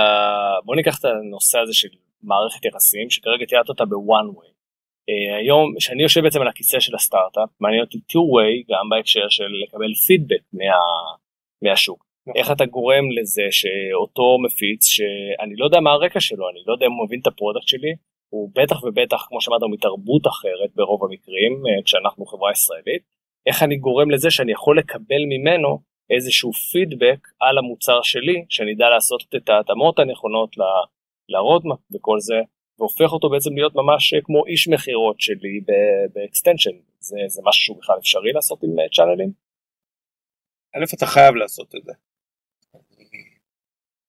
בוא ניקח את הנושא הזה של מערכת יחסים שכרגע תיארת אותה ב-one way. Uh, היום כשאני יושב בעצם על הכיסא של הסטארט-אפ מעניין אותי two way גם בהקשר של לקבל פידבק מה, מהשוק. נכון. איך אתה גורם לזה שאותו מפיץ שאני לא יודע מה הרקע שלו אני לא יודע אם הוא מבין את ה product שלי הוא בטח ובטח כמו שאמרת מתרבות אחרת ברוב המקרים uh, כשאנחנו חברה ישראלית איך אני גורם לזה שאני יכול לקבל ממנו איזשהו פידבק על המוצר שלי, שאני אדע לעשות את ההתאמות הנכונות ל roadmap וכל זה, והופך אותו בעצם להיות ממש כמו איש מכירות שלי ב extension. זה, זה משהו שהוא בכלל אפשרי לעשות עם channelים? א', אתה חייב לעשות את זה.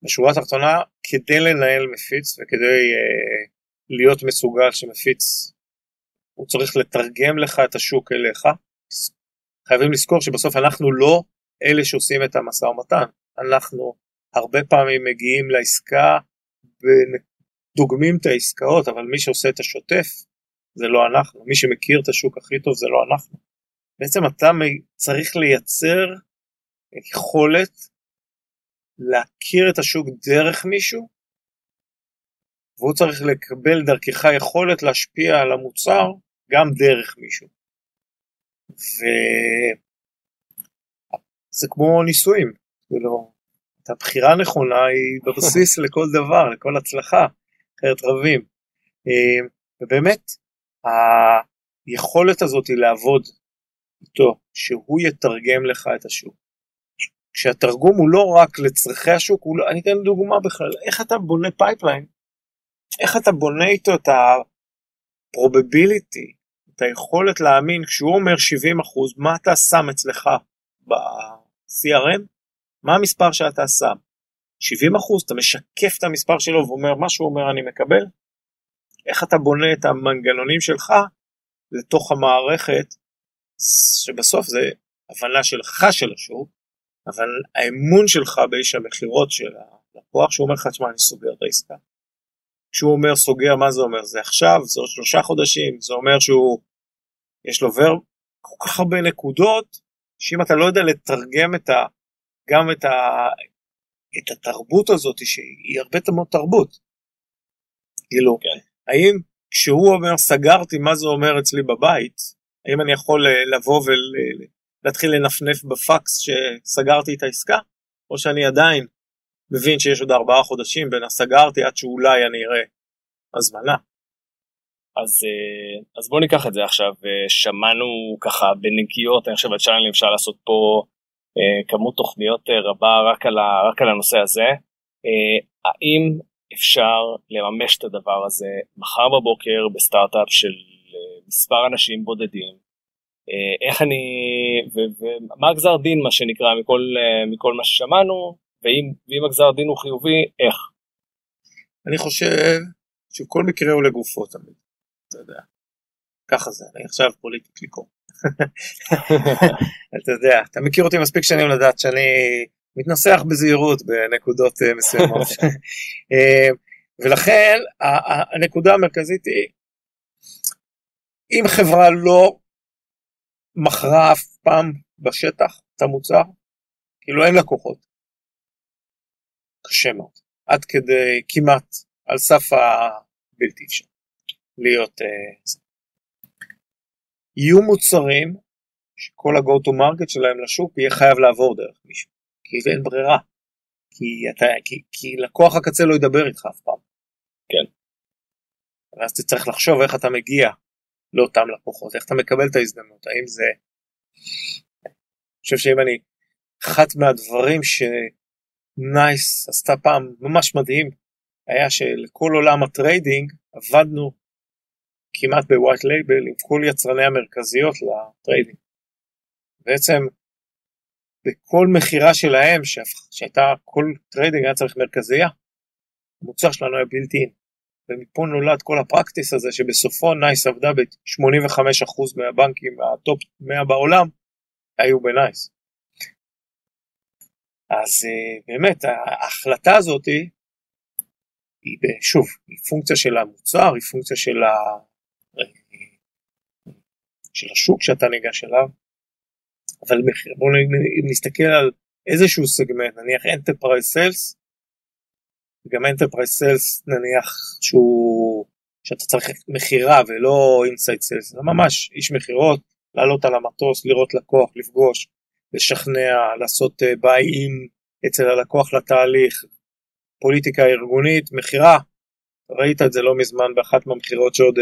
בשורה התחתונה, כדי לנהל מפיץ וכדי uh, להיות מסוגל שמפיץ, הוא צריך לתרגם לך את השוק אליך, חייבים לזכור שבסוף אנחנו לא אלה שעושים את המשא ומתן, אנחנו הרבה פעמים מגיעים לעסקה ודוגמים את העסקאות, אבל מי שעושה את השוטף זה לא אנחנו, מי שמכיר את השוק הכי טוב זה לא אנחנו. בעצם אתה צריך לייצר יכולת להכיר את השוק דרך מישהו, והוא צריך לקבל דרכך יכולת להשפיע על המוצר גם דרך מישהו. וזה כמו נישואים, כאילו, את הבחירה הנכונה היא בבסיס לכל דבר, לכל הצלחה, אחרת רבים. אה, ובאמת, היכולת הזאת היא לעבוד איתו, שהוא יתרגם לך את השוק. כשהתרגום הוא לא רק לצרכי השוק, לא, אני אתן דוגמה בכלל, איך אתה בונה pipeline, איך אתה בונה איתו את ה-probability את היכולת להאמין כשהוא אומר 70 אחוז, מה אתה שם אצלך ב-CRM? מה המספר שאתה שם? 70 אחוז, אתה משקף את המספר שלו ואומר מה שהוא אומר אני מקבל? איך אתה בונה את המנגנונים שלך לתוך המערכת שבסוף זה הבנה שלך של השוק, אבל האמון שלך באיש המכירות של הלקוח שהוא אומר לך תשמע אני סוגר את העסקה. כשהוא אומר סוגר מה זה אומר זה עכשיו זה עוד שלושה חודשים זה אומר שהוא יש לו ורב כל כך הרבה נקודות, שאם אתה לא יודע לתרגם את ה, גם את, ה, את התרבות הזאת, שהיא הרבה מאוד תרבות. כאילו, כן. האם כשהוא אומר סגרתי, מה זה אומר אצלי בבית, האם אני יכול אה, לבוא ולהתחיל לנפנף בפקס שסגרתי את העסקה, או שאני עדיין מבין שיש עוד ארבעה חודשים בין הסגרתי עד שאולי אני אראה הזמנה. אז, אה, אז בואו ניקח את זה עכשיו, אה, שמענו ככה בנגיעות, אני חושב על אפשר לעשות פה אה, כמות תוכניות רבה רק על, ה, רק על הנושא הזה. האם אפשר לממש את הדבר הזה מחר בבוקר בסטארט-אפ של מספר אנשים בודדים? איך אני, ומה הגזר דין מה שנקרא מכל, מכל מה ששמענו, ואם, ואם הגזר דין הוא חיובי, איך? אני חושב שכל מקרה הוא לגופו תמיד. אתה יודע. ככה זה, אני עכשיו פוליטיקלי קור. אתה יודע, אתה מכיר אותי מספיק שנים לדעת שאני מתנסח בזהירות בנקודות אה, מסוימות. אה, ולכן הנקודה המרכזית היא, אם חברה לא מכרה אף פעם בשטח את המוצר, כאילו אין לקוחות, קשה מאוד, עד כדי כמעט על סף הבלתי אפשר. להיות... Uh, יהיו מוצרים שכל ה-go to market שלהם לשוק יהיה חייב לעבור דרך מישהו, כי אין ברירה, כי, אתה, כי, כי לקוח הקצה לא ידבר איתך אף פעם. כן. ואז צריך לחשוב איך אתה מגיע לאותם לקוחות, איך אתה מקבל את ההזדמנות, האם זה... אני חושב שאם אני... אחת מהדברים שנייס עשתה פעם ממש מדהים, היה שלכל עולם ה trading עבדנו כמעט ב white label עם כל יצרני המרכזיות ל trading. בעצם בכל מכירה שלהם שהייתה כל trading היה צריך מרכזייה, המוצר שלנו היה built-in. ומפה נולד כל ה practice הזה שבסופו נייס עבדה ב-85% מהבנקים ה top 100 בעולם היו בנייס. אז אה, באמת ההחלטה הזאת היא שוב היא פונקציה של המוצר היא פונקציה של, ה... של השוק שאתה ניגש אליו אבל בואו נסתכל על איזשהו סגמנט נניח enterprise sales גם enterprise sales נניח שהוא שאתה צריך מכירה ולא inside sales זה ממש איש מכירות לעלות על המטוס לראות לקוח לפגוש לשכנע לעשות uh, אין אצל הלקוח לתהליך פוליטיקה ארגונית מכירה. ראית את זה לא מזמן באחת מהמכירות שעוד uh,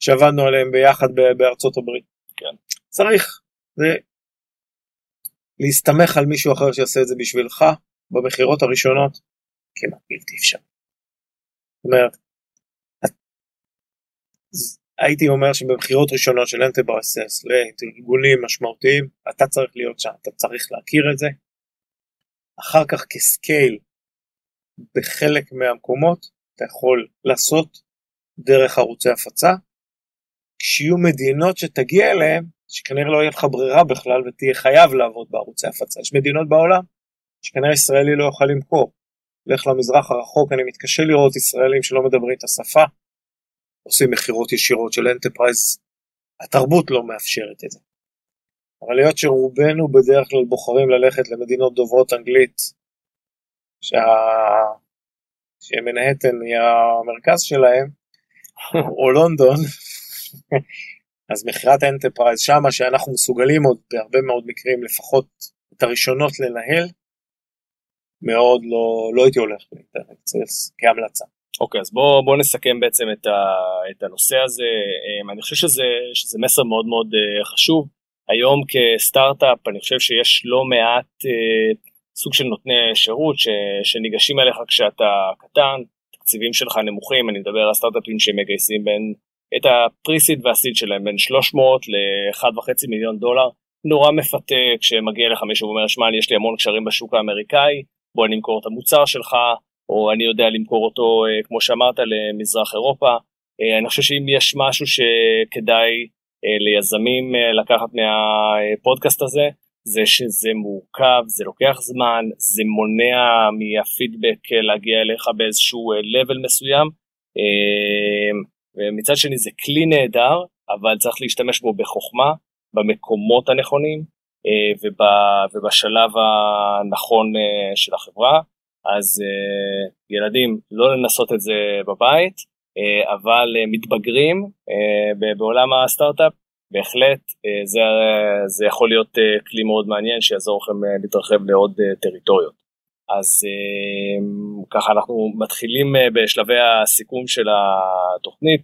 שעבדנו עליהן ביחד בארצות הברית. כן. צריך זה להסתמך על מישהו אחר שיעשה את זה בשבילך במכירות הראשונות כמעט בלתי אפשרי. זאת אומרת, הייתי אומר שבמכירות ראשונות של enterprises לארגונים משמעותיים אתה צריך להיות שם, אתה צריך להכיר את זה. אחר כך כ scale בחלק מהמקומות אתה יכול לעשות דרך ערוצי הפצה. כשיהיו מדינות שתגיע אליהן שכנראה לא יהיה לך ברירה בכלל ותהיה חייב לעבוד בערוצי הפצה. יש מדינות בעולם שכנראה ישראלי לא יוכל למכור. לך למזרח הרחוק, אני מתקשה לראות ישראלים שלא מדברים את השפה, עושים מכירות ישירות של enterprise, התרבות לא מאפשרת את זה. אבל להיות שרובנו בדרך כלל בוחרים ללכת למדינות דוברות אנגלית, שה... שמנהטן היא המרכז שלהם, או לונדון, אז מכירת enterprise שמה שאנחנו מסוגלים עוד בהרבה מאוד מקרים לפחות את הראשונות לנהל, מאוד לא, לא הייתי הולך לאינטרנט כהמלצה. אוקיי, okay, אז בואו בוא נסכם בעצם את, ה, את הנושא הזה. אמ, אני חושב שזה, שזה מסר מאוד מאוד אה, חשוב. היום כסטארט-אפ אני חושב שיש לא מעט אה, סוג של נותני שירות ש, שניגשים אליך כשאתה קטן, תקציבים שלך נמוכים, אני מדבר על סטארט-אפים שמגייסים בין את הפריסיד והסיד שלהם בין 300 ל-1.5 מיליון דולר. נורא מפתה כשמגיע לך מישהו ואומר, שמע, יש לי המון קשרים בשוק האמריקאי, בוא אני אמכור את המוצר שלך, או אני יודע למכור אותו, אה, כמו שאמרת, למזרח אירופה. אה, אני חושב שאם יש משהו שכדאי אה, ליזמים לקחת מהפודקאסט הזה, זה שזה מורכב, זה לוקח זמן, זה מונע מהפידבק להגיע אליך באיזשהו level מסוים. ומצד שני זה כלי נהדר, אבל צריך להשתמש בו בחוכמה, במקומות הנכונים, אה, ובשלב הנכון אה, של החברה. אז אה, ילדים, לא לנסות את זה בבית, אבל מתבגרים בעולם הסטארט-אפ, בהחלט זה, זה יכול להיות כלי מאוד מעניין שיעזור לכם להתרחב לעוד טריטוריות. אז ככה אנחנו מתחילים בשלבי הסיכום של התוכנית.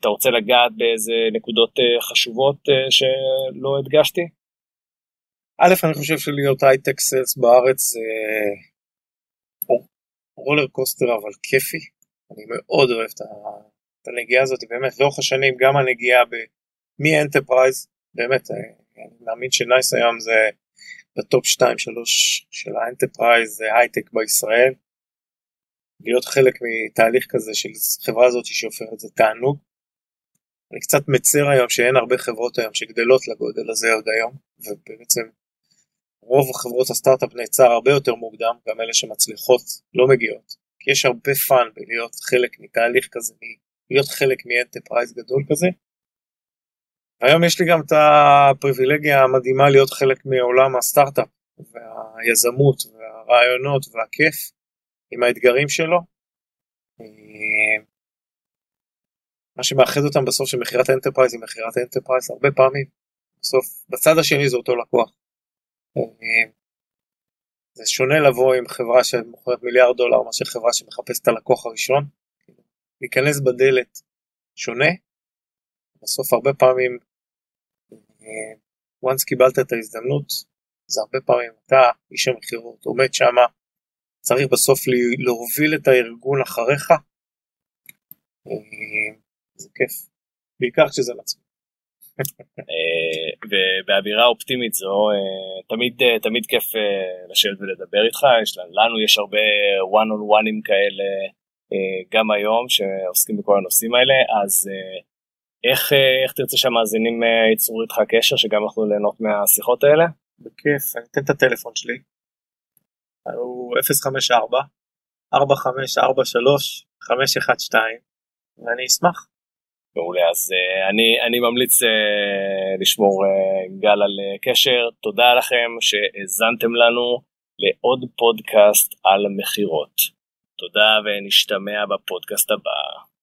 אתה רוצה לגעת באיזה נקודות חשובות שלא הדגשתי? א', אני חושב שלהיות הייטק sales בארץ זה roller coaster אבל כיפי, אני מאוד אוהב את הנגיעה הזאת, באמת לאורך השנים גם הנגיעה מ enterprise, באמת אני מאמין שנייס היום זה ב top 2-3 של ה enterprise הייטק בישראל, להיות חלק מתהליך כזה של חברה הזאת שהופכת זה תענוג. אני קצת מצר היום שאין הרבה חברות היום שגדלות לגודל הזה עוד היום, ובעצם רוב חברות הסטארט-אפ נעצר הרבה יותר מוקדם, גם אלה שמצליחות לא מגיעות. כי יש הרבה fun בלהיות חלק מתהליך כזה, להיות חלק מ enterprise גדול כזה. והיום יש לי גם את הפריבילגיה המדהימה להיות חלק מעולם הסטארט-אפ והיזמות והרעיונות והכיף עם האתגרים שלו. מה שמאחד אותם בסוף של מכירת enterprise היא מכירת enterprise הרבה פעמים. בסוף בצד השני זה אותו לקוח. זה שונה לבוא עם חברה שמוכרת מיליארד דולר מאשר חברה שמחפשת את הלקוח הראשון. להיכנס בדלת שונה, בסוף הרבה פעמים, once קיבלת את ההזדמנות, זה הרבה פעמים אתה, איש המכירות, עומד שמה, צריך בסוף להוביל את הארגון אחריך, זה כיף, בעיקר כשזה לעצמי. אה, ובאווירה אופטימית זו אה, תמיד אה, תמיד כיף לשבת ולדבר איתך יש לנו יש הרבה one on oneים כאלה גם היום שעוסקים בכל הנושאים האלה אז איך איך תרצה שהמאזינים ייצרו איתך קשר שגם יוכלו ליהנות מהשיחות האלה? בכיף אני אתן את הטלפון שלי. הוא 054 4543 512 ואני אשמח. מעולה, אז uh, אני, אני ממליץ uh, לשמור uh, גל על uh, קשר. תודה לכם שהאזנתם לנו לעוד פודקאסט על מכירות. תודה ונשתמע בפודקאסט הבא.